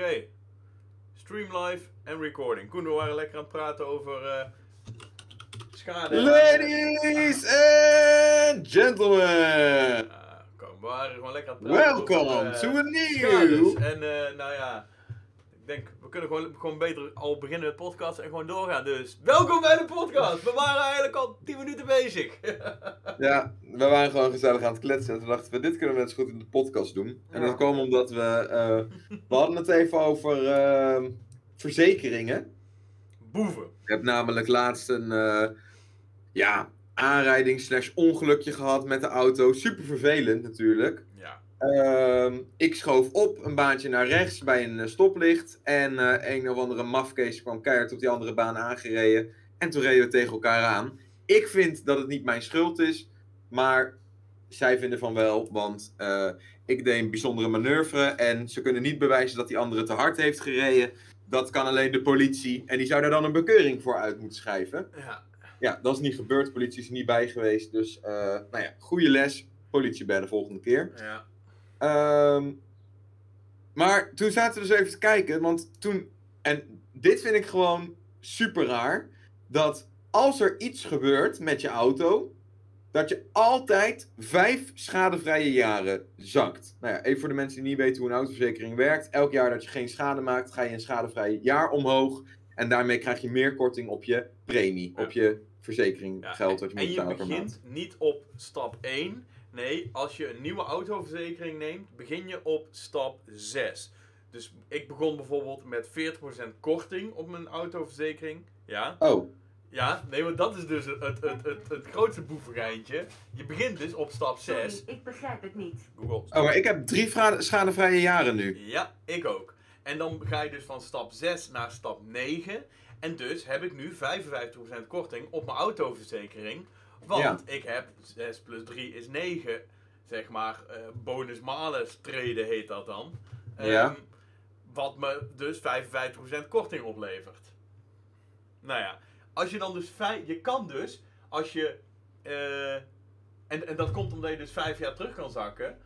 Oké. Stream live en recording. Koen, we waren lekker aan het praten over eh, schade. Ladies and gentlemen, Ah, kom, we waren gewoon lekker aan het praten welcome over, eh, to a new... En eh, nou ja, ik denk, kunnen gewoon, gewoon beter al beginnen met podcast en gewoon doorgaan. Dus welkom bij de podcast. We waren eigenlijk al 10 minuten bezig. Ja, we waren gewoon gezellig aan het kletsen en toen dachten we, dit kunnen we net zo goed in de podcast doen. En dat kwam omdat we, eh, we hadden het even over ehm, verzekeringen. Boeven. Ik heb namelijk laatst een, eh, ja, aanrijding slash ongelukje gehad met de auto. Super vervelend natuurlijk. Ehm, ik schoof op, een baantje naar rechts bij een eh, stoplicht. En eh, een of andere mafkees kwam keihard op die andere baan aangereden. En toen reden we tegen elkaar aan. Ik vind dat het niet mijn schuld is, maar zij vinden van wel. Want eh, ik deed een bijzondere manoeuvre en ze kunnen niet bewijzen dat die andere te hard heeft gereden. Dat kan alleen de politie. En die zou daar dan een bekeuring voor uit moeten schrijven. Ja. Ja, dat is niet gebeurd. De politie is er niet bij geweest. Dus, nou ja, goede les. Politie bij de volgende keer. Ja. Ehm, maar toen zaten we dus even te kijken, want toen, en dit vind ik gewoon super raar, dat als er iets gebeurt met je auto, dat je altijd vijf schadevrije jaren zakt. Nou ja, even voor de mensen die niet weten hoe een autoverzekering werkt. Elk jaar dat je geen schade maakt, ga je een schadevrij jaar omhoog. En daarmee krijg je meer korting op je premie, Ja. op je verzekering, Ja, geld wat je en moet je betalen per maand. begint niet op stap 1. Nee, als je een nieuwe autoverzekering neemt, begin je op stap 6. Dus ik begon bijvoorbeeld met 40% korting op mijn autoverzekering. Ja, Oh, ja nee, maar dat is dus het, het, het, het, het grootste boevengeintje. Je begint dus op stap 6. Sorry, ik begrijp het niet. Google. oh maar ik heb drie schadevrije jaren nu. Ja, ik ook. En dan ga je dus van stap 6 naar stap 9. En dus heb ik nu 55% korting op mijn autoverzekering. Want Ja. ik heb 6 plus 3 is 9. Zeg maar, eh bonus malus treden heet dat dan. Ja. Ehm, wat me dus 55% korting oplevert. Nou ja, als je dan dus vijf, je kan dus, als je, eh, en, en dat komt omdat je dus vijf jaar terug kan zakken.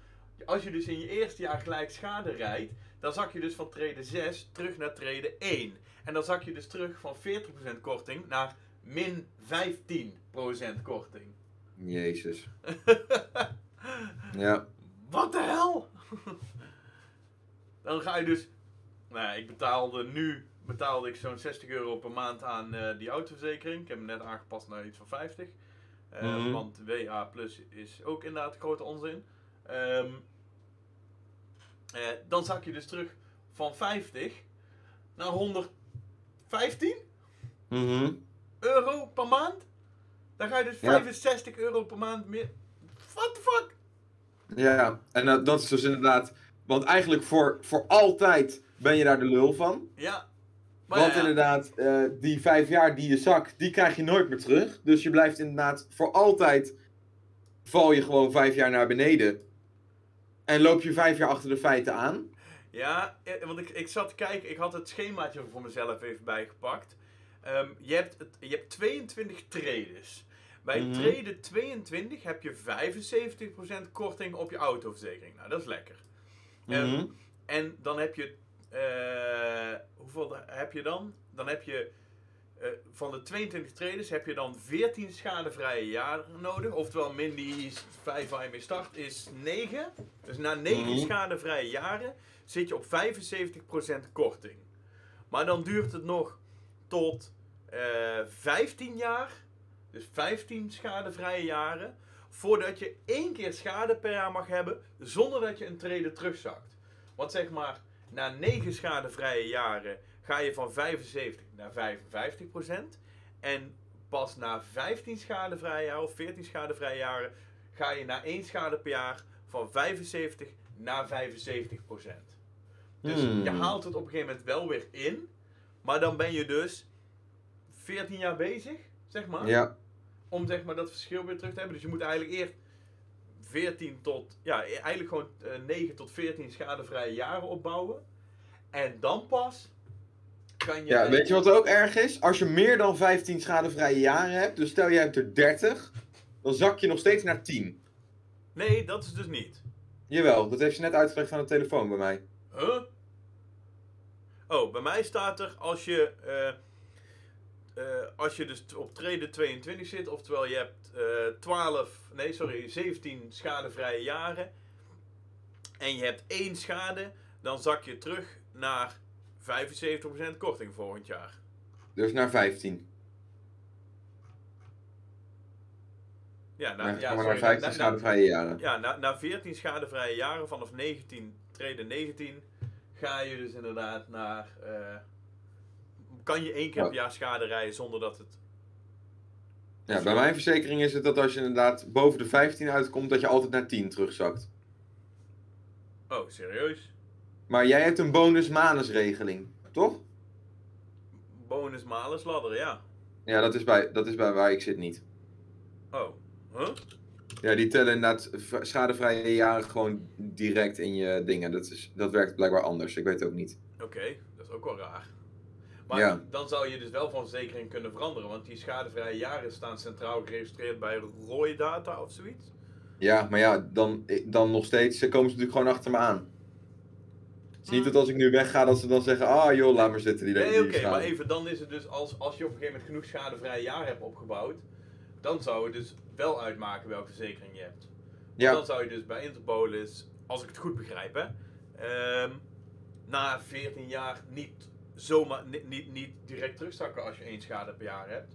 Als je dus in je eerste jaar gelijk schade rijdt, dan zak je dus van treden 6 terug naar treden 1. En dan zak je dus terug van 40% korting naar min 15% korting. Jezus. Ja. Wat de hel? dan ga je dus. Nou, ja, ik betaalde nu betaalde ik zo'n 60 euro per maand aan eh, die autoverzekering. Ik heb hem net aangepast naar iets van 50. Eh, Mhm. Want WA Plus is ook inderdaad grote onzin. Ehm, eh, dan zak je dus terug van 50 naar 115 Mhm. Euro per maand. Dan ga je dus Ja. 65 euro per maand meer. What the fuck? Ja, en dat- dat is dus inderdaad. Want eigenlijk voor, voor altijd ben je daar de lul van. Ja. Maar Want ja, inderdaad, eh, die vijf jaar die je zakt, die krijg je nooit meer terug. Dus je blijft inderdaad voor altijd. Val je gewoon vijf jaar naar beneden. En loop je vijf jaar achter de feiten aan. Ja, eh, want ik, ik zat te kijken, ik had het schemaatje voor mezelf even bijgepakt. Ehm, je, hebt het, je hebt 22 trades. Bij Mhm. trade 22 heb je 75% korting op je autoverzekering. Nou, dat is lekker. Ehm, Mhm. en dan heb je. eh, hoeveel heb je dan? Dan heb je. eh, van de 22 trades heb je dan 14 schadevrije jaren nodig. Oftewel, min die 5 waar je mee start is 9. Dus na 9 Mhm. schadevrije jaren zit je op 75% korting. Maar dan duurt het nog tot eh 15 jaar. Dus 15 schadevrije jaren. Voordat je één keer schade per jaar mag hebben. Zonder dat je een trede terugzakt. Want zeg maar, na 9 schadevrije jaren ga je van 75 naar 55% En pas na 15 schadevrije jaren of 14 schadevrije jaren ga je na 1 schade per jaar van 75 naar 75% Dus Hmm. je haalt het op een gegeven moment wel weer in. Maar dan ben je dus 14 jaar bezig, zeg maar Ja. om zeg maar dat verschil weer terug te hebben. Dus je moet eigenlijk eerst 14 tot, ja, eigenlijk gewoon eh, 9 tot 14 schadevrije jaren opbouwen. En dan pas kan je... ja, weet je wat ook erg is? Als je meer dan 15 schadevrije jaren hebt, dus stel je hebt er 30, dan zak je nog steeds naar 10. Nee, dat is dus niet. Jawel, dat heeft ze net uitgelegd aan de telefoon bij mij. Huh? Oh, bij mij staat er als je, eh, eh, als je dus op trede 22 zit, oftewel je hebt eh 12, nee sorry, 17 schadevrije jaren en je hebt één schade, dan zak je terug naar 75% korting volgend jaar. Dus naar 15. Ja, na, ja, sorry, naar 15 na- na- schadevrije jaren. Ja, na, na 14 schadevrije jaren vanaf 19, treden 19, ga je dus inderdaad naar. eh, kan je één keer per jaar schade rijden zonder dat het. Ja, bij mijn verzekering is het dat als je inderdaad boven de 15 uitkomt, dat je altijd naar 10 terugzakt. Oh, serieus? Maar jij hebt een bonus-manus-regeling, toch? Bonus malus ladder, ja. Ja, dat is, bij, dat is bij waar ik zit niet. Oh, huh? Ja, die tellen inderdaad schadevrije jaren gewoon direct in je dingen. Dat, is, dat werkt blijkbaar anders, ik weet het ook niet. Oké, dat is ook wel raar. Maar Ja. dan zou je dus wel van verzekering kunnen veranderen, want die schadevrije jaren staan centraal geregistreerd bij Roy Data of zoiets. Ja, maar ja, dan, dan nog steeds eh, komen ze natuurlijk gewoon achter me aan. Het is niet Hmm. dat als ik nu wegga, dat ze dan zeggen, ah joh, laat maar zitten. Die Nee, oké, schade." maar even, dan is het dus als, als je op een gegeven moment genoeg schadevrije jaren hebt opgebouwd, dan zou het dus wel uitmaken welke verzekering je hebt. Ja, Dan zou je dus bij Interpolis, als ik het goed begrijp, hè, ehm, na 14 jaar niet zomaar niet, niet, niet direct terugzakken als je één schade per jaar hebt.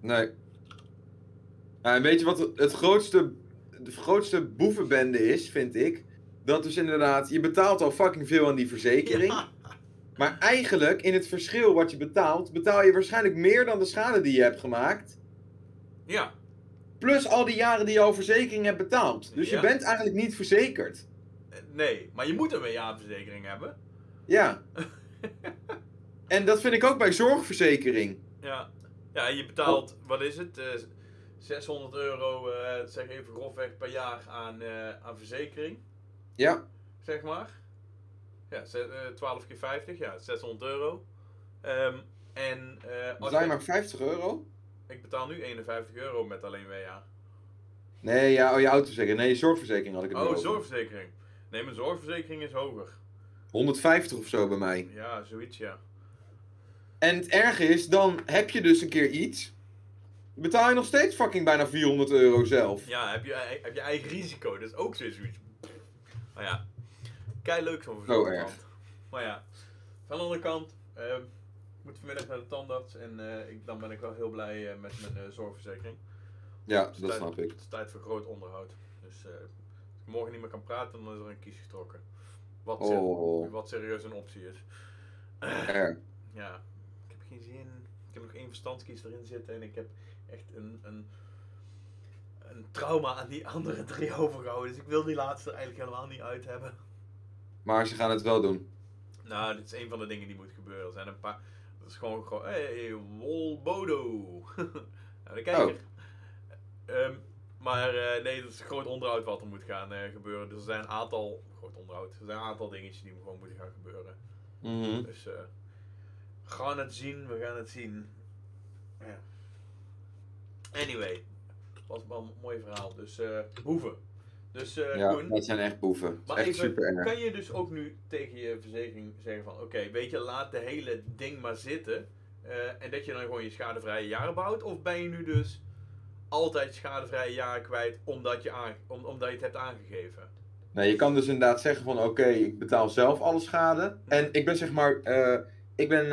nee. En weet je wat het grootste, de grootste boevenbende is, vind ik? Dat dus inderdaad, je betaalt al fucking veel aan die verzekering. Ja. Maar eigenlijk, in het verschil wat je betaalt, betaal je waarschijnlijk meer dan de schade die je hebt gemaakt. ja, Plus al die jaren die je al verzekering hebt betaald. Dus Ja. je bent eigenlijk niet verzekerd. eh, nee, maar je moet een WA-verzekering hebben. Ja. en dat vind ik ook bij zorgverzekering. Ja, ja en je betaalt, wat is het, eh, 600 euro, eh, zeg even grofweg, per jaar aan, eh, aan verzekering. Ja. zeg maar. Ja, ze- eh, 12 keer 50, ja, 600 euro. Ehm, en eh, als je- maar 50 euro? Ik betaal nu 51 euro met alleen WA. Nee, ja, oh, je autoverzekering. Nee, je zorgverzekering had ik het Oh, over. zorgverzekering. Nee, mijn zorgverzekering is hoger. 150 of zo bij mij. Ja, zoiets, ja. En het erge is, dan heb je dus een keer iets. Betaal je nog steeds fucking bijna 400 euro zelf. Ja, heb je, eh, heb je eigen risico, dat is ook zo zoiets. Maar ja, kei leuk zo'n verzekering. erg. Maar ja, van de andere kant, ehm, moet vanmiddag naar de tandarts en eh, ik, dan ben ik wel heel blij eh, met mijn eh, zorgverzekering. Ja, dat tijd- snap ik. Het is tijd voor groot onderhoud. Dus als ik morgen niet meer kan praten, dan is er een kies getrokken. Wat, ser- Oh, wat serieus een optie is. Ja, ik heb geen zin. Ik heb nog één verstandskies erin zitten en ik heb echt een, een, een trauma aan die andere drie overgehouden. Dus ik wil die laatste eigenlijk helemaal niet uit hebben. Maar ze gaan het wel doen. Nou, dit is een van de dingen die moet gebeuren. Er zijn een paar. Dat is gewoon gewoon. Hey, Wolbodo. nou, de kijker. Maar eh, nee, dat is een groot onderhoud wat er moet gaan eh, gebeuren. Dus er zijn een aantal. Groot onderhoud. Er zijn een aantal dingetjes die gewoon moeten gaan gebeuren. Mhm. Dus eh, we gaan het zien, we gaan het zien. Ja. Anyway, was wel een mooi verhaal. Dus boeven. Dus eh Ja, Koen, dat zijn echt boeven. Maar echt even, super erg. kan je dus ook nu tegen je verzekering zeggen van... Oké, weet je, laat de hele ding maar zitten. eh, en dat je dan gewoon je schadevrije jaren bouwt? Of ben je nu dus altijd schadevrije jaren kwijt omdat je, om, omdat je het hebt aangegeven? Nee, je kan dus inderdaad zeggen van oké, ik betaal zelf alle schade. En ik ben zeg maar, eh, ik ben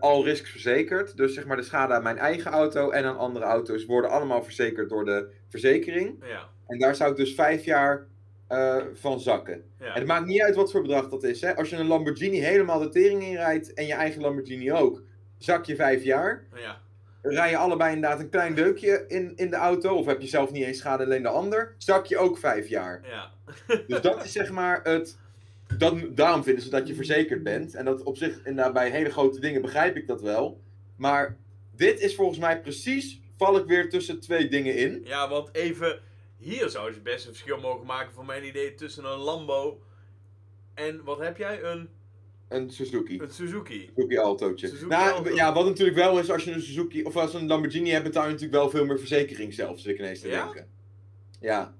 all risks verzekerd. Dus zeg maar de schade aan mijn eigen auto en aan andere auto's worden allemaal verzekerd door de verzekering. Ja, En daar zou ik dus vijf jaar eh, van zakken. ja. En het maakt niet uit wat voor bedrag dat is. Hè? Als je een Lamborghini helemaal de tering inrijdt en je eigen Lamborghini ook, zak je vijf jaar. ja. Rij je allebei inderdaad een klein deukje in, in de auto, of heb je zelf niet eens schade, alleen de ander, zak je ook vijf jaar. ja. Dus dat is zeg maar het. Dat, daarom vinden ze dat je verzekerd bent. En dat op zich, inderdaad, bij hele grote dingen begrijp ik dat wel. Maar dit is volgens mij precies. Val ik weer tussen twee dingen in. Ja, want even, hier zou ze best een verschil mogen maken voor mijn idee tussen een Lambo en wat heb jij? Een, Een Suzuki. een Suzuki. Suzuki Altootje. Suzuki nou, Alto. ja, wat natuurlijk wel is als je een Suzuki of als een Lamborghini hebt, betaal je natuurlijk wel veel meer verzekering zelf, zit ik ineens te Ja? denken. Ja,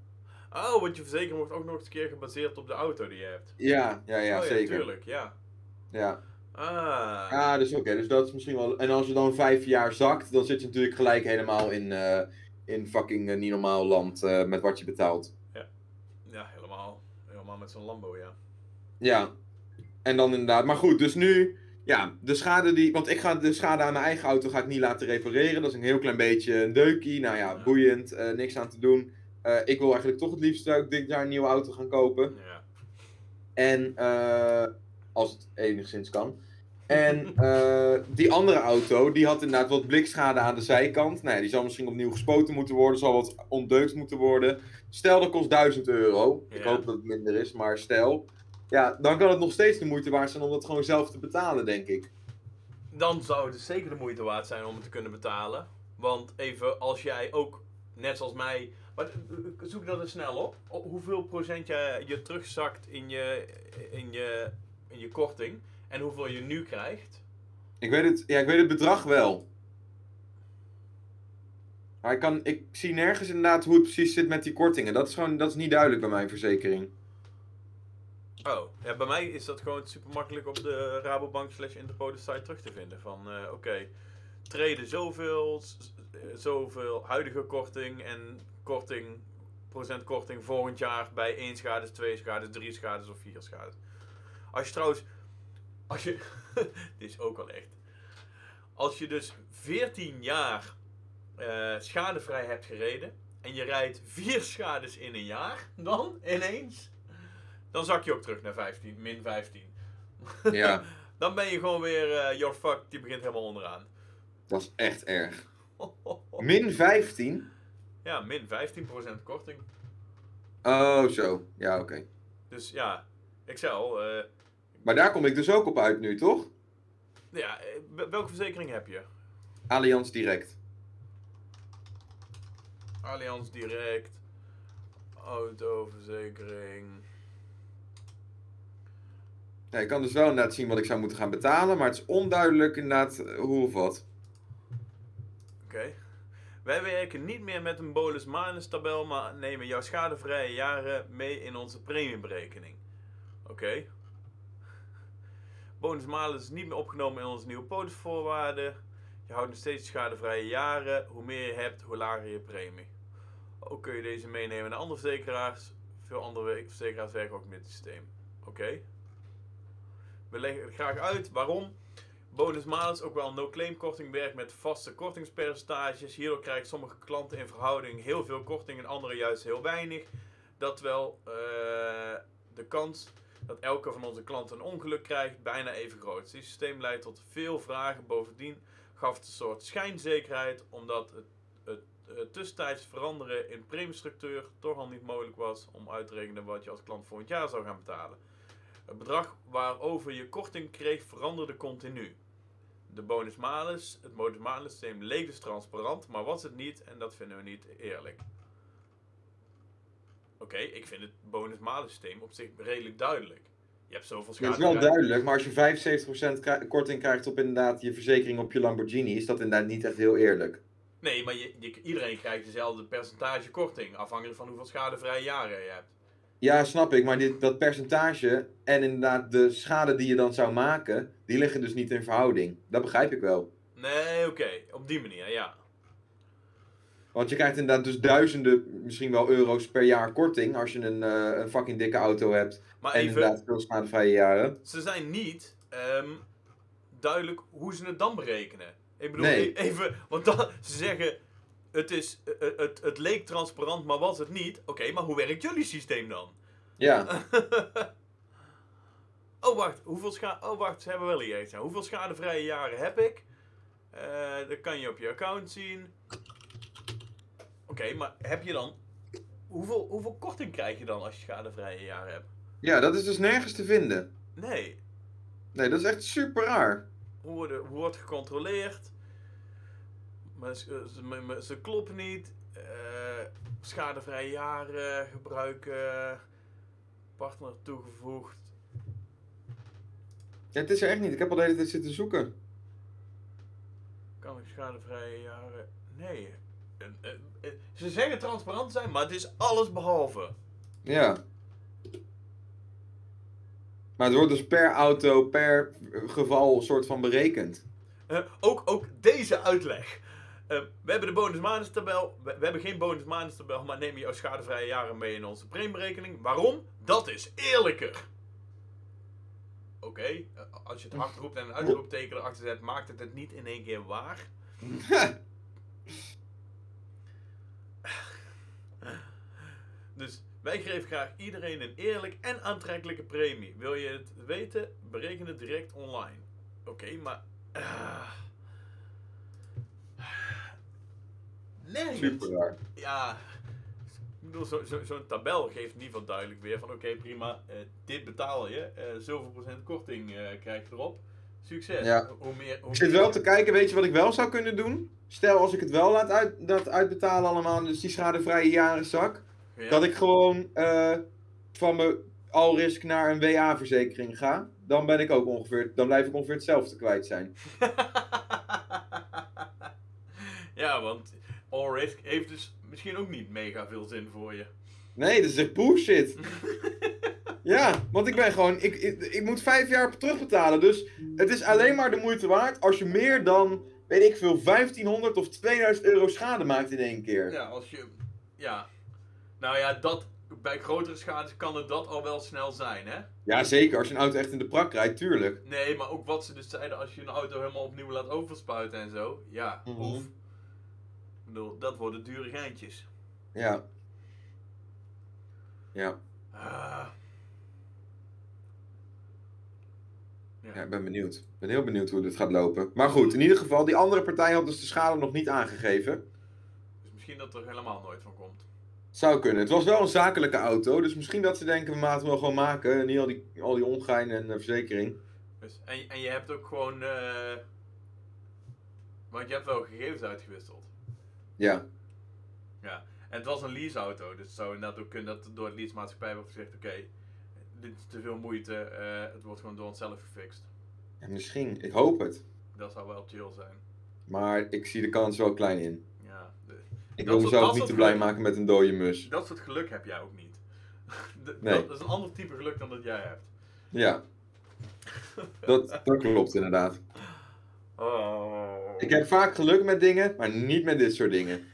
Oh, want je verzekering wordt ook nog eens een keer gebaseerd op de auto die je hebt. ja, ja, ja oh, zeker. tuurlijk, ja. Ja. Ah. Ja, dus oké, dus dat is misschien wel... En als je dan vijf jaar zakt, dan zit je natuurlijk gelijk helemaal in, eh, in fucking eh, niet normaal land eh, met wat je betaalt. Ja, helemaal. Helemaal met zo'n Lambo, ja. Ja, en dan inderdaad. Maar goed, dus nu, ja, de schade die. Want ik ga de schade aan mijn eigen auto ga ik niet laten repareren. Dat is een heel klein beetje een deukje. Nou ja, Ja. boeiend, eh, niks aan te doen. Ik wil eigenlijk toch het liefst ook dit jaar een nieuwe auto gaan kopen. ja. En, als het enigszins kan. En eh, die andere auto, die had inderdaad wat blikschade aan de zijkant. Nou ja, die zal misschien opnieuw gespoten moeten worden, zal wat ontdeukt moeten worden. Stel, dat kost 1000 euro. Ik Ja. hoop dat het minder is, maar stel. Ja, dan kan het nog steeds de moeite waard zijn om dat gewoon zelf te betalen, denk ik. Dan zou het zeker de moeite waard zijn om het te kunnen betalen. Want even als jij ook, net zoals mij. Maar eh, zoek dat eens snel op. Op Hoeveel procent je, je terugzakt in je, in, je, in je korting. En hoeveel je nu krijgt. Ik weet het, ja, ik weet het bedrag wel. Maar ik, kan, ik zie nergens inderdaad hoe het precies zit met die kortingen. Dat is gewoon dat is niet duidelijk bij mijn verzekering. Oh, ja, bij mij is dat gewoon super makkelijk op de Rabobank slash Interpolis site terug te vinden. Van eh, oké, treden zoveel, eh, zoveel huidige korting en korting, procent korting volgend jaar bij 1 schades, 2 schades, 3 schades of 4 schades. Als je trouwens, als je, dit is ook wel echt, als je dus 14 jaar eh, schadevrij hebt gereden en je rijdt 4 schades in een jaar, dan ineens dan zak je ook terug naar 15, min 15. Ja, Dan ben je gewoon weer, eh your fuck, die begint helemaal onderaan. dat is echt erg. Min 15? ja, min 15% korting. Oh, zo. Ja, oké. Dus ja, ik zei al, eh, Maar daar kom ik dus ook op uit nu, toch? ja, wel- welke verzekering heb je? Allianz Direct. Allianz Direct, autoverzekering. Ja, ik kan dus wel inderdaad zien wat ik zou moeten gaan betalen, maar het is onduidelijk inderdaad eh, hoe of wat. Oké. Wij werken niet meer met een bolus-malus tabel, maar nemen jouw schadevrije jaren mee in onze premieberekening. Oké. Bonus-malus is niet meer opgenomen in onze nieuwe polisvoorwaarden. Je houdt nog steeds schadevrije jaren. Hoe meer je hebt, hoe lager je premie. Ook kun je deze meenemen naar andere verzekeraars. Veel andere verzekeraars werken ook met het systeem. Oké. We leggen het graag uit waarom. Bonus malus, ook wel no-claim korting, werkt met vaste kortingspercentages. Hierdoor krijgen sommige klanten in verhouding heel veel korting en andere juist heel weinig. Dat wel eh, de kans dat elke van onze klanten een ongeluk krijgt bijna even groot. Dit systeem leidt tot veel vragen. Bovendien gaf het een soort schijnzekerheid omdat het, het, het tussentijds veranderen in premiestructuur toch al niet mogelijk was om uit te rekenen wat je als klant volgend jaar zou gaan betalen. Het bedrag waarover je korting kreeg veranderde continu. De bonus malus, het bonus malus systeem leek dus transparant, maar was het niet en dat vinden we niet eerlijk. Oké, ik vind het bonus malus systeem op zich redelijk duidelijk. Je hebt zoveel Dat is schade. wel duidelijk, maar als je 75% krij- korting krijgt op inderdaad je verzekering op je Lamborghini, is dat inderdaad niet echt heel eerlijk. Nee, maar je, je- iedereen krijgt dezelfde percentage korting, afhankelijk van hoeveel schadevrije jaren je hebt. Ja, snap ik, maar dit, dat percentage en inderdaad de schade die je dan zou maken, die liggen dus niet in verhouding. Dat begrijp ik wel. Nee, oké, op die manier, ja. Want je krijgt inderdaad dus duizenden, misschien wel euro's per jaar korting als je een, eh, een fucking dikke auto hebt. Maar en even, inderdaad veel schadevrije jaren. ze zijn niet ehm, duidelijk hoe ze het dan berekenen. Ik bedoel, Nee. e- even, want dan, ze zeggen, het, is, eh, eh, het, het leek transparant, maar was het niet. Oké, maar hoe werkt jullie systeem dan? Ja, oh, wacht, hoeveel schade... Oh, wacht, ze hebben wel hier iets aan. Hoeveel schadevrije jaren heb ik? Eh, dat kan je op je account zien. Oké, maar heb je dan... Hoeveel, hoeveel korting krijg je dan als je schadevrije jaren hebt? ja, dat is dus nergens te vinden. Nee. Nee, dat is echt super raar. Hoe, worden, hoe wordt gecontroleerd? Maar ze, kloppen niet. Eh, schadevrije jaren gebruiken. Partner toegevoegd. Ja, het is er echt niet. Ik heb al de hele tijd zitten zoeken. Kan ik schadevrije jaren? Nee. Eh, Ze zeggen transparant zijn, maar het is alles behalve. Ja. Maar het wordt dus per auto, per geval soort van berekend. Eh, ook, ook deze uitleg. Eh, we hebben de bonus tabel. We, we hebben geen bonus tabel, maar neem je jouw schadevrije jaren mee in onze premieberekening. Waarom? Dat is eerlijker. Oké, eh, als je het hard roept en een uitroepteken erachter zet, maakt het het niet in één keer waar. dus wij geven graag iedereen een eerlijk en aantrekkelijke premie. Wil je het weten? Bereken het direct online. Oké, maar. Uh, nergens. Super raar. Ja. Ik bedoel, zo'n zo, zo tabel geeft in ieder geval duidelijk weer van oké, prima, uh, dit betaal je. Uh, zoveel procent korting uh, krijg je erop. Succes. Ja. Hoe meer, hoe ik zit wel te kijken, weet je wat ik wel zou kunnen doen? Stel als ik het wel laat uit, dat uitbetalen allemaal, dus die schadevrije jarenzak. Ja. Dat ik gewoon uh, van mijn alrisk naar een WA-verzekering ga. Dan ben ik ook ongeveer, dan blijf ik ongeveer hetzelfde kwijt zijn. ja, want all risk heeft dus misschien ook niet mega veel zin voor je. Nee, dat is echt bullshit. ja, want ik ben gewoon, ik, ik, ik moet vijf jaar terugbetalen. Dus het is alleen maar de moeite waard als je meer dan, weet ik veel, 1500 of 2000 euro schade maakt in één keer. Ja, als je, ja. Nou ja, dat, bij grotere schades kan het dat al wel snel zijn, hè? Ja, zeker. Als je een auto echt in de prak rijdt, tuurlijk. Nee, maar ook wat ze dus zeiden, als je een auto helemaal opnieuw laat overspuiten en zo. Ja, Mhm. of. Ik bedoel, dat worden dure geintjes. Ja. Ja. Ah. Ja. Ja, ik ben benieuwd. Ik ben heel benieuwd hoe dit gaat lopen. Maar goed, in ieder geval, die andere partij had dus de schade nog niet aangegeven. Dus misschien dat er helemaal nooit van komt. Zou kunnen. Het was wel een zakelijke auto, dus misschien dat ze denken, we laten wel gewoon maken. En niet al die, al die ongein en eh, verzekering. Dus, en, en je hebt ook gewoon. eh, want je hebt wel gegevens uitgewisseld. Ja. Ja. En het was een leaseauto, dus het zou inderdaad ook kunnen dat door de leasemaatschappij wordt gezegd: oké, dit is te veel moeite, eh, het wordt gewoon door onszelf gefixt. ja, misschien. Ik hoop het. Dat zou wel chill zijn. Maar ik zie de kans wel klein in. Ja. de- Ik wil mezelf niet te blij geluk- maken met een dode mus. dat soort geluk heb jij ook niet. De- Nee. Dat is een ander type geluk dan dat jij hebt. Ja. Dat, dat klopt inderdaad. Oh. Ik heb vaak geluk met dingen, maar niet met dit soort dingen.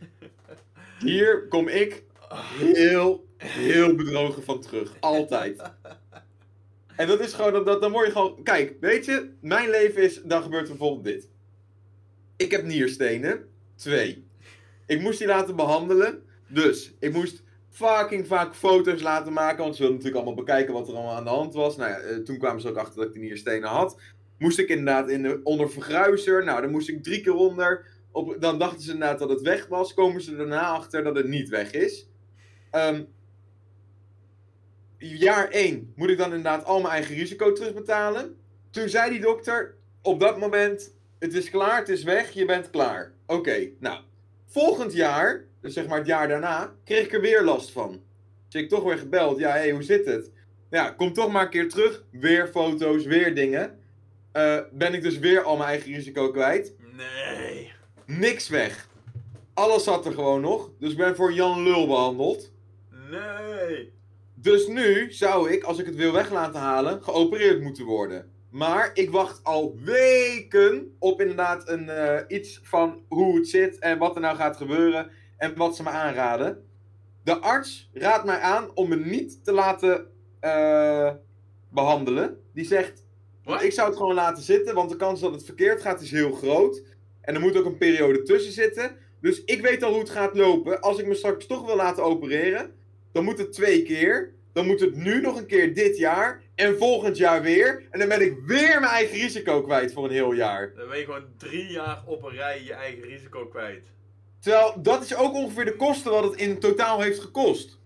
Hier kom ik heel, heel bedrogen van terug. Altijd. En dat is gewoon, dat, dan word je gewoon... Kijk, weet je, mijn leven is, dan gebeurt er bijvoorbeeld dit. Ik heb nierstenen. Twee. Ik moest die laten behandelen. Dus, ik moest fucking vaak foto's laten maken. Want ze wilden natuurlijk allemaal bekijken wat er allemaal aan de hand was. Nou ja, eh, toen kwamen ze ook achter dat ik die nierstenen had. Moest ik inderdaad in de, onder vergruizer. Nou, dan moest ik drie keer onder. Op, dan dachten ze inderdaad dat het weg was. Komen ze daarna achter dat het niet weg is. Ehm, jaar 1 moet ik dan inderdaad al mijn eigen risico terugbetalen. Toen zei die dokter, op dat moment, het is klaar, het is weg, je bent klaar. Oké, nou, volgend jaar, dus zeg maar het jaar daarna, kreeg ik er weer last van. Dus ik toch weer gebeld, ja, hé, hey, hoe zit het? Ja, kom toch maar een keer terug, weer foto's, weer dingen. Eh, ben ik dus weer al mijn eigen risico kwijt. Nee. Niks weg. Alles zat er gewoon nog, dus ik ben voor Jan Lul behandeld. Nee. Dus nu zou ik, als ik het wil weg laten halen, geopereerd moeten worden. Maar ik wacht al weken op inderdaad een, eh, iets van hoe het zit en wat er nou gaat gebeuren en wat ze me aanraden. De arts raadt mij aan om me niet te laten eh, behandelen. Die zegt, ik zou het gewoon laten zitten, want de kans dat het verkeerd gaat is heel groot. En er moet ook een periode tussen zitten. Dus ik weet al hoe het gaat lopen. Als ik me straks toch wil laten opereren, dan moet het twee keer. Dan moet het nu nog een keer dit jaar. En volgend jaar weer. En dan ben ik weer mijn eigen risico kwijt voor een heel jaar. Dan ben je gewoon drie jaar op een rij je eigen risico kwijt. Terwijl dat is ook ongeveer de kosten wat het in totaal heeft gekost.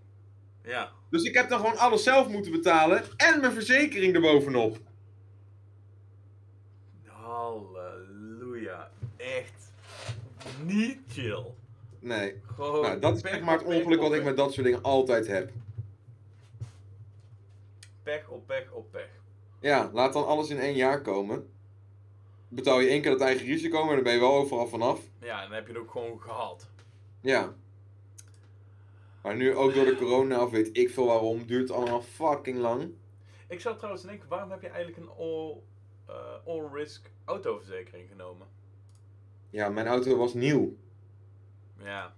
Ja. Dus ik heb dan gewoon alles zelf moeten betalen. En mijn verzekering erbovenop. Halleluja. Echt niet chill. Nee. Gewoon Nou, dat is echt maar het ongeluk wat ik met dat soort dingen altijd heb. Pech op pech op pech. Ja, laat dan alles in één jaar komen. Betaal je één keer het eigen risico, maar dan ben je wel overal vanaf. Ja, en dan heb je het ook gewoon gehad. Ja. Maar nu ook door de corona, of weet ik veel waarom, duurt het allemaal fucking lang. Ik zou trouwens denken, waarom heb je eigenlijk een all, eh, all-risk autoverzekering genomen? Ja, mijn auto was nieuw. Ja.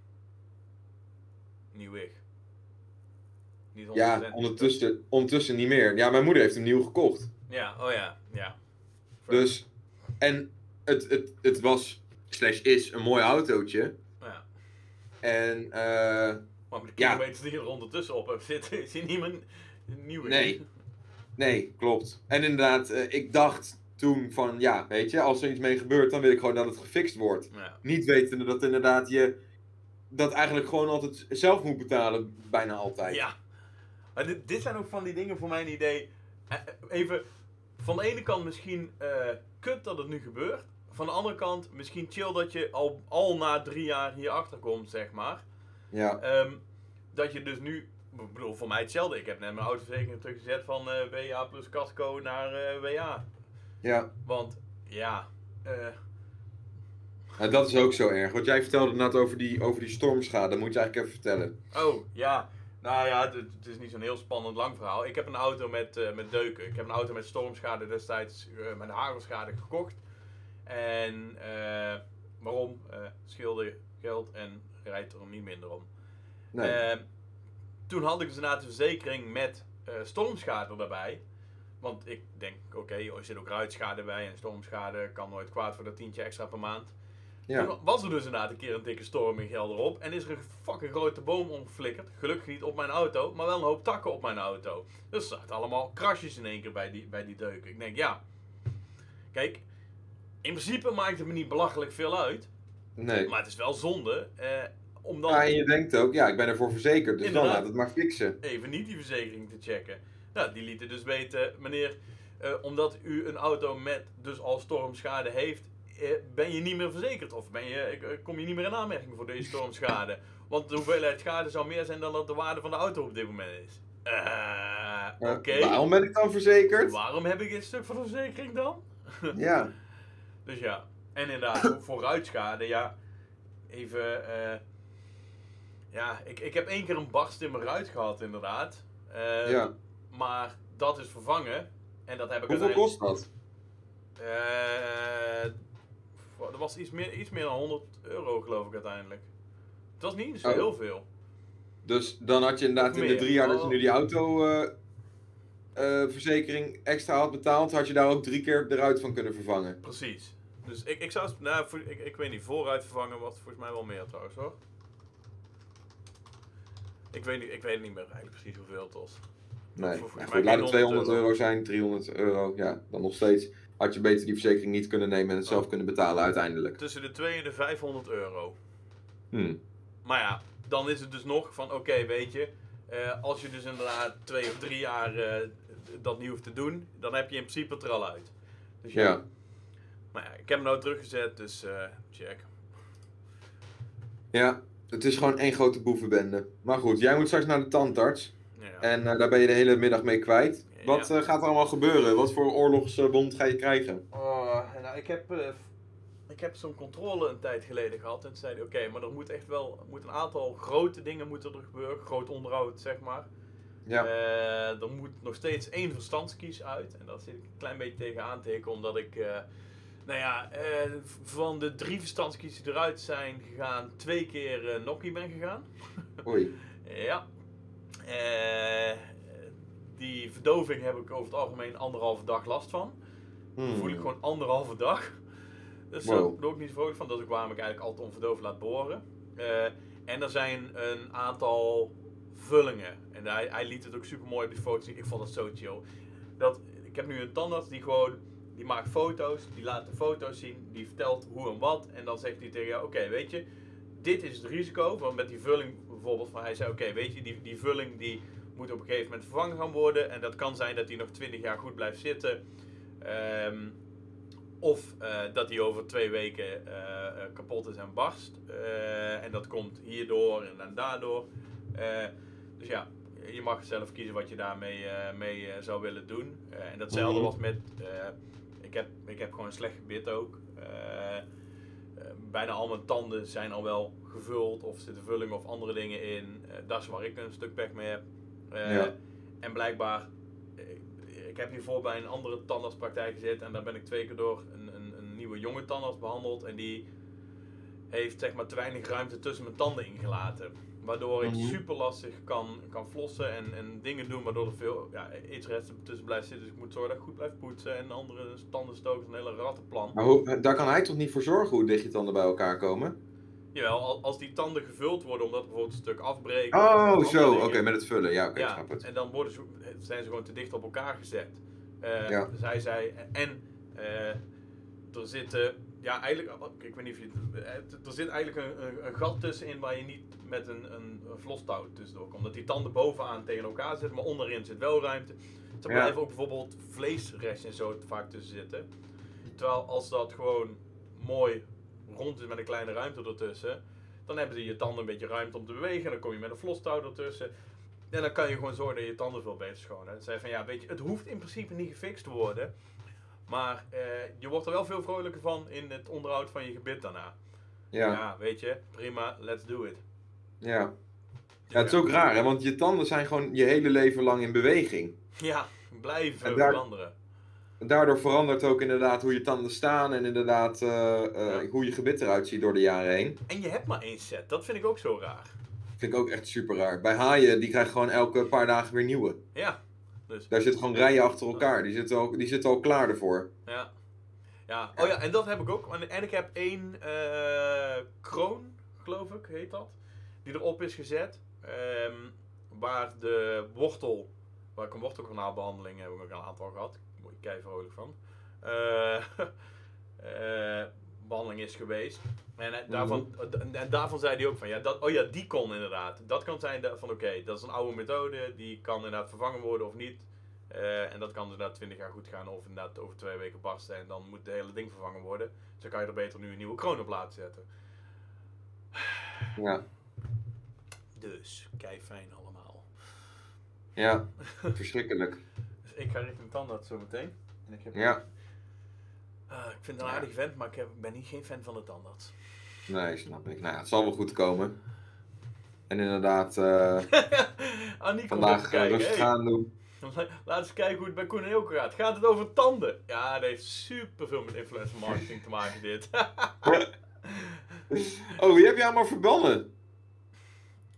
Nieuwig. Niet 100% Ja, ondertussen, ondertussen niet meer. Ja, mijn moeder heeft hem nieuw gekocht. Ja, oh ja, ja. Dus, en het, het, het was, slash is, een mooi autootje. Ja. En, eh, Maar met de Ja. kilometers die je er ondertussen op hebt zitten, is hij niet meer nieuw. Nee. nee, klopt. En inderdaad, eh, ik dacht toen van, ja, weet je, als er iets mee gebeurt, dan wil ik gewoon dat het gefixt wordt. Ja. Niet wetende dat inderdaad je dat eigenlijk gewoon altijd zelf moet betalen, bijna altijd. Ja. Maar dit, dit zijn ook van die dingen voor mijn idee. Even, van de ene kant misschien eh, kut dat het nu gebeurt. Van de andere kant misschien chill dat je al, al na drie jaar hierachter komt, zeg maar. Ja, Ehm, dat je dus nu, ik bedoel, voor mij hetzelfde. Ik heb net mijn autoverzekering teruggezet van eh, WA plus casco naar eh, WA. ja. Want, ja, Nou, dat is ook zo erg. Wat jij vertelde net over die, over die stormschade, dat moet je eigenlijk even vertellen. Oh, ja. Nou ja, het, is niet zo'n heel spannend lang verhaal. Ik heb een auto met, eh, met deuken. Ik heb een auto met stormschade destijds eh, met hagelschade gekocht. En eh, waarom? Scheelde geld en rijdt er niet minder om. Nee. Toen had ik dus inderdaad een verzekering met stormschade erbij. Want ik denk, oké, er zit ook ruitschade bij en stormschade kan nooit kwaad voor dat tientje extra per maand. Ja. Toen was er dus inderdaad een keer een dikke storm in Gelderop. En is er een fucking grote boom omgeflikkerd. Gelukkig niet op mijn auto, maar wel een hoop takken op mijn auto. Dus er zaten allemaal krasjes in één keer bij die, bij die deuken. Ik denk, ja. Kijk, in principe maakt het me niet belachelijk veel uit. Nee. Maar het is wel zonde. Eh, om dan Ja, en je denkt ook, ja, ik ben ervoor verzekerd, dus dan laat het maar fixen. even niet die verzekering te checken. Nou, die lieten dus weten, meneer, eh, omdat u een auto met dus al stormschade heeft, ben je niet meer verzekerd. Of ben je, eh, kom je niet meer in aanmerking voor deze stormschade. Want de hoeveelheid schade zou meer zijn dan dat de waarde van de auto op dit moment is. Eh, Eh, Oké. Waarom ben ik dan verzekerd? Waarom heb ik een stuk van de verzekering dan? Ja. Dus ja, en inderdaad, voor- voor ruitschade, ja, even, eh, ja, ik, ik heb één keer een barst in mijn ruit gehad, inderdaad. Eh, ja. Maar dat is vervangen, en dat heb ik Hoeveel uiteindelijk- kost dat? Eh, dat was iets meer, iets meer dan 100 euro, geloof ik, uiteindelijk. Het was niet zo Oh. heel veel. Dus dan had je inderdaad in de drie jaar dat je nu die autoverzekering extra had betaald, had je daar ook drie keer de ruit van kunnen vervangen. Precies. Dus ik, ik zou, nou, voor, ik, ik weet niet, vooruit vervangen was volgens mij wel meer trouwens, hoor. Ik weet, niet, ik weet niet meer eigenlijk precies hoeveel het was. Nee, Voor- goed, laat het 200 100 euro zijn, 300 euro, ja, dan nog steeds. Had je beter die verzekering niet kunnen nemen en het zelf Oh. kunnen betalen uiteindelijk. Tussen de 2 en de 500 euro. Hm. Maar ja, dan is het dus nog van, oké, weet je, eh, als je dus inderdaad twee of drie jaar eh, dat niet hoeft te doen, dan heb je in principe het er al uit. Dus ja. Ja. Maar ja, ik heb hem nou teruggezet, dus eh, check. ja, het is gewoon één grote boevenbende. Maar goed, jij moet straks naar de tandarts Ja. en daar ben je de hele middag mee kwijt. Wat eh, gaat er allemaal gebeuren? Wat voor oorlogsbond ga je krijgen? Oh, nou, ik heb, eh, ik heb zo'n controle een tijd geleden gehad. En toen oké, maar er moet echt wel moet een aantal grote dingen moeten er gebeuren. Groot onderhoud, zeg maar. Ja, Eh, er moet nog steeds één verstandskies uit. En daar zit ik een klein beetje tegen aan te hikken, omdat ik... nou ja, van de drie verstandskies die eruit zijn gegaan, twee keer Nokkie ben gegaan. oei. Ja. Eh, die verdoving heb ik over het algemeen anderhalve dag last van. Hmm. voel ik gewoon anderhalve dag. Dus daar Wow. ben ik niet zo vrolijk van. Dat is ook waarom ik eigenlijk altijd onverdoofd laat boren. Eh, en er zijn een aantal vullingen. En hij, hij liet het ook super mooi op die foto's zien. Ik vond het zo chill. Dat, ik heb nu een tandarts die gewoon... Die maakt foto's, die laat de foto's zien, die vertelt hoe en wat. En dan zegt hij tegen jou, oké, weet je, dit is het risico. Want met die vulling bijvoorbeeld, van hij zei, oké, weet je, die, die vulling die moet op een gegeven moment vervangen gaan worden. En dat kan zijn dat die nog 20 jaar goed blijft zitten. Ehm, of eh, dat die over twee weken eh, eh, kapot is en barst. En dat komt hierdoor en dan daardoor. Dus ja, je mag zelf kiezen wat je daarmee mee, zou willen doen. En datzelfde was met. ik, heb, ik heb gewoon een slecht gebit ook. Bijna al mijn tanden zijn al wel gevuld of zitten vullingen of andere dingen in. Dat is waar ik een stuk pech mee heb. Eh, Ja. En blijkbaar eh, heb hiervoor bij een andere tandartspraktijk gezeten en daar ben ik twee keer door een, een, een nieuwe jonge tandarts behandeld. En die heeft zeg maar te weinig ruimte tussen mijn tanden ingelaten. Waardoor ik Mhm. super lastig kan, kan flossen en, en dingen doen waardoor er veel ja, eetresten tussen blijft zitten. Dus ik moet zorgen dat ik goed blijf poetsen en andere tandenstokers, een hele rattenplan. Maar hoe, daar kan hij toch niet voor zorgen hoe dicht je tanden bij elkaar komen? Jawel, al- als die tanden gevuld worden omdat bijvoorbeeld een stuk afbreken. Oh, zo. Oké, met het vullen. Ja, oké, ja, snap het. en dan worden ze, zijn ze gewoon te dicht op elkaar gezet. Eh, Ja. Hij zei, en eh, er zitten, ja eigenlijk, ik weet niet of je het, eh, er zit eigenlijk een, een, een gat tussenin waar je niet met een, een, vlostouw tussendoor komt. Dat die tanden bovenaan tegen elkaar zitten, maar onderin zit wel ruimte. Er Ja. blijven ook bijvoorbeeld vleesresten en zo vaak tussen zitten. Terwijl als dat gewoon mooi rond is met een kleine ruimte ertussen, dan hebben ze je tanden een beetje ruimte om te bewegen. En dan kom je met een vlostouw ertussen. En dan kan je gewoon zorgen dat je tanden veel beter schoon hebt. Zei van ja, weet je, het hoeft in principe niet gefixt te worden. Maar eh, je wordt er wel veel vrolijker van in het onderhoud van je gebit daarna. Ja, Ja, weet je, prima, let's do it. ja. Ja, het is ook raar, hè? Want je tanden zijn gewoon je hele leven lang in beweging. Ja, blijven En veranderen. Daardoor verandert ook inderdaad hoe je tanden staan en inderdaad eh, eh, Ja. hoe je gebit eruit ziet door de jaren heen. En je hebt maar één set, dat vind ik ook zo raar. Vind ik ook echt super raar. Bij haaien, die krijgen gewoon elke paar dagen weer nieuwe. Ja, dus Daar zitten gewoon rijen achter elkaar. Die zitten al, die zitten al klaar ervoor. ja. Ja, oh ja, en dat heb ik ook. En- En ik heb één eh, kroon, geloof ik, heet dat. Die erop is gezet. ehm, waar de wortel, waar ik een wortelkanaalbehandeling heb ik ook een aantal gehad. Ik kei vrolijk van. Eh, eh, behandeling is geweest. En, eh, daarvan, en, en daarvan zei hij ook van, ja, dat, oh ja, die kon inderdaad. Dat kan zijn dat- van, oké, dat is een oude methode, die kan inderdaad vervangen worden of niet. En dat kan dus inderdaad 20 jaar goed gaan of inderdaad over twee weken barsten en dan moet het hele ding vervangen worden. Dus dan kan je er beter nu een nieuwe kroon op laten zetten. Ja, Dus, kei fijn allemaal. ja. verschrikkelijk. Ik ga richting tandarts zo meteen. En ik heb Ja, Ah, ik vind het een Ja. aardig vent, maar ik heb, ben niet geen fan van de tandarts. nee, snap ik. Nou, ja, het zal wel goed komen. En inderdaad, eh, Annie, kom vandaag eh, kijken. rustig Hey, aan doen. Laten we eens kijken hoe het bij Koen en gaat. Gaat het over tanden? Ja, dat heeft super veel met influencer marketing te maken dit. Oh, wie heb je allemaal verbannen?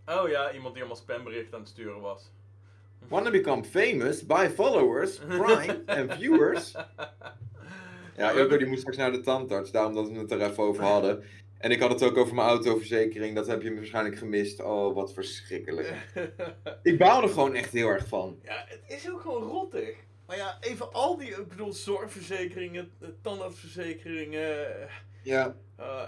oh ja, iemand die allemaal spambericht aan het sturen was. Wanna become famous by followers, Prime en viewers? Ja, Ilko die moest straks naar de tandarts, daarom dat we het er even over hadden. En ik had het ook over mijn autoverzekering, dat heb je waarschijnlijk gemist. Oh, wat verschrikkelijk. Ik baal er gewoon echt heel erg van. Ja, het is ook gewoon rottig. Maar ja, even al die, ik bedoel, zorgverzekeringen, eh, tandartsverzekeringen. eh,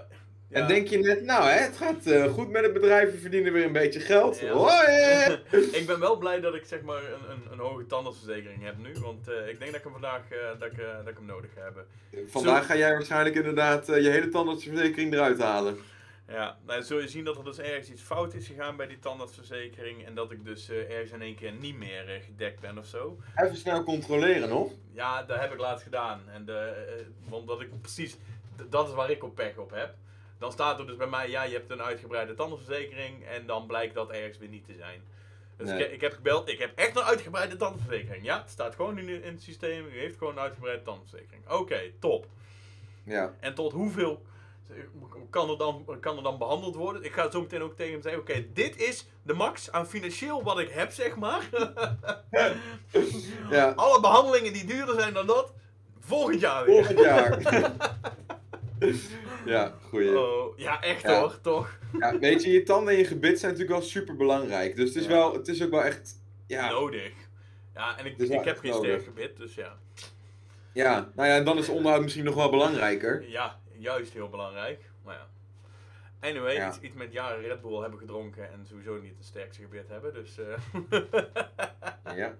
Ja. En denk je net, nou hè, het gaat eh, goed met het bedrijf, we verdienen weer een beetje geld. Ja. Hoi! ik ben wel blij dat ik zeg maar een, een, een hoge tandartsverzekering heb nu. Want eh, ik denk dat ik hem vandaag eh, dat ik, dat ik hem nodig heb. Vandaag ga jij waarschijnlijk inderdaad je hele tandartsverzekering eruit halen. Ja, nou, zul je zien dat er dus ergens iets fout is gegaan bij die tandartsverzekering. En dat ik dus ergens in één keer niet meer gedekt ben of zo. Even snel controleren nog. Ja, dat heb ik laatst gedaan. En de, omdat ik precies, dat is waar ik op pech op heb. Dan staat er dus bij mij, ja, je hebt een uitgebreide tandartsverzekering. En dan blijkt dat ergens weer niet te zijn. Dus Nee. ik, ik heb gebeld, ik heb echt een uitgebreide tandartsverzekering. Ja, het staat gewoon in, in het systeem, u heeft gewoon een uitgebreide tandartsverzekering. Oké, top. Ja. En tot hoeveel kan er, dan, kan er dan behandeld worden? Ik ga zo meteen ook tegen hem zeggen: Oké, dit is de max aan financieel wat ik heb, zeg maar. Ja. Alle behandelingen die duurder zijn dan dat, volgend jaar weer. Volgend jaar. ja, goeie. Oh, ja, echt Ja. hoor, toch? Ja, weet je, je tanden en je gebit zijn natuurlijk wel super belangrijk. Dus het is, wel, het is ook wel echt. Ja, Nodig. Ja, en ik, Dus ik heb geen sterk gebit, dus ja. ja, nou ja, en dan is onderhoud misschien nog wel belangrijker. Ja, juist heel belangrijk. Maar ja. Anyway, Ja. iets, iets met jaren Red Bull hebben gedronken en sowieso niet het sterkste gebit hebben, dus... eh, Ja,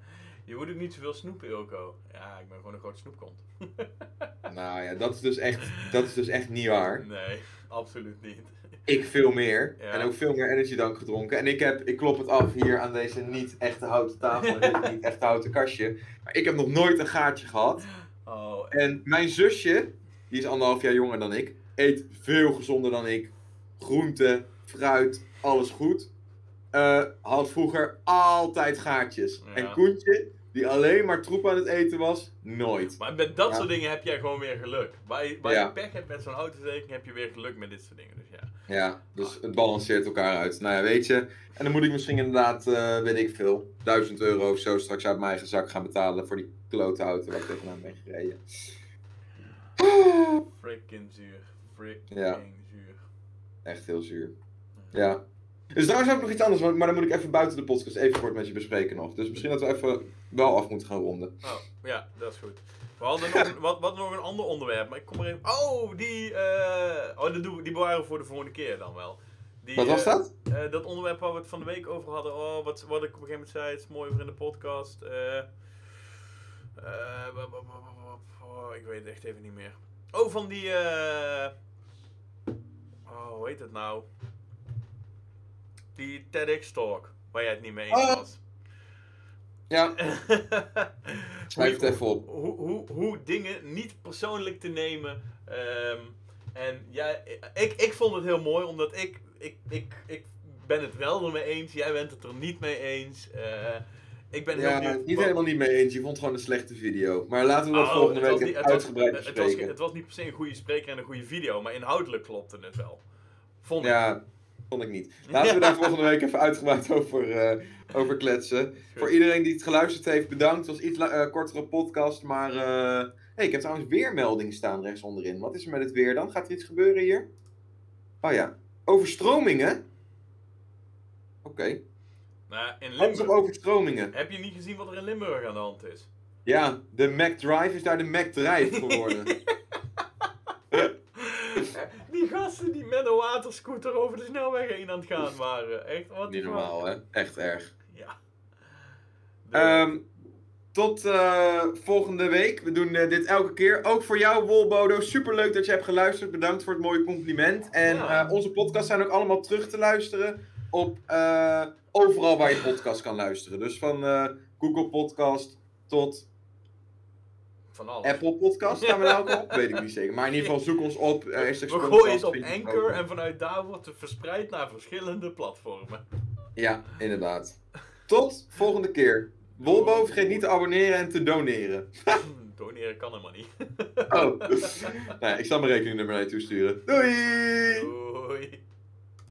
Je moet ook niet zoveel snoepen, Ilko. Ja, ik ben gewoon een groot snoepkont. nou ja, dat is dus echt, dat is dus echt niet waar. Nee, absoluut niet. Ik veel meer. Ja. En ook veel meer energy dank gedronken. En ik heb, ik klop het af hier aan deze niet echte houten tafel en dit niet echte houten kastje. Maar ik heb nog nooit een gaatje gehad. Oh, En mijn zusje, die is anderhalf jaar jonger dan ik, eet veel gezonder dan ik. Groente, fruit, alles goed. Eh, had vroeger altijd gaatjes. Ja. En Koentje, die alleen maar troep aan het eten was? Nooit. Maar met dat Ja. soort dingen heb jij gewoon weer geluk. Waar je, waar Ja. je pech hebt met zo'n autoverzekering, heb je weer geluk met dit soort dingen. Dus ja. Ja, dus het balanceert elkaar uit. Nou ja, weet je. En dan moet ik misschien inderdaad, eh, weet ik veel, 1000 euro of zo straks uit mijn eigen zak gaan betalen voor die klote auto waar ik tegenaan ben gereden. Freaking zuur. Freaking Ja. zuur. Echt heel zuur. Ja. Dus trouwens ook nog iets anders, maar maar dan moet ik even buiten de podcast even kort met je bespreken nog. Dus misschien dat we even wel af moeten gaan ronden. Oh, ja, dat is goed. We hadden nog een, wat, wat nog een ander onderwerp, maar ik kom er even... Oh, die... eh oh, we- die bewaren we voor de volgende keer dan wel. Die, Wat was eh, dat? eh, dat onderwerp waar we het van de week over hadden. Oh, wat, wat ik op een gegeven moment zei, het is mooi voor in de podcast. oh, ik weet het echt even niet meer. Oh, van die... eh oh, hoe heet het nou? Die TEDx Talk, waar jij het niet mee eens Oh. was. Ja, schrijf het even op. hoe, hoe, hoe dingen niet persoonlijk te nemen. Ehm, en ja, ik, ik vond het heel mooi, omdat ik, ik, ik, ik ben het wel ermee eens. Jij bent het er niet mee eens. Eh, ik ben Ja, niet helemaal niet mee eens. Je vond gewoon een slechte video. Maar laten we dat Oh, volgende week niet- even het was- uitgebreid het was, bespreken. het was niet per se een goede spreker en een goede video, maar inhoudelijk klopte het wel. Vond ik. Ik niet. Laten we daar volgende week even uitgebreid over, eh, over kletsen. Voor iedereen die het geluisterd heeft, bedankt. Het was iets eh, kortere podcast, maar... eh, hey, ik heb trouwens weermelding staan rechts onderin. Wat is er met het weer dan? Gaat er iets gebeuren hier? Oh ja. Overstromingen? Oké. Nou, in Alles op Limburg. overstromingen. Heb je niet gezien wat er in Limburg aan de hand is? Ja, de Mac Drive is daar de Mac Drive geworden. Die gasten die met een waterscooter over de snelweg heen aan het gaan waren. Echt, wat Niet normaal, hè? Echt erg. Ja. De- Ehm, tot eh, volgende week. We doen eh, dit elke keer. Ook voor jou, Wolbodo. Superleuk dat je hebt geluisterd. Bedankt voor het mooie compliment. En Ja. eh, onze podcasts zijn ook allemaal terug te luisteren op overal waar je podcast kan luisteren. Dus van Google Podcast tot van alles. Apple Podcast. Staan we nou ook op? Weet ik niet zeker. Maar in ieder geval zoek ons op. hashtag We gooien het op Anchor en vanuit daar wordt het verspreid naar verschillende platformen. Ja, inderdaad. Tot volgende keer. Wolbo, vergeet niet te abonneren en te doneren. Doneren kan helemaal niet. Oh. nou, ja, ik zal mijn rekeningnummer naar je toesturen. Doei! Doei.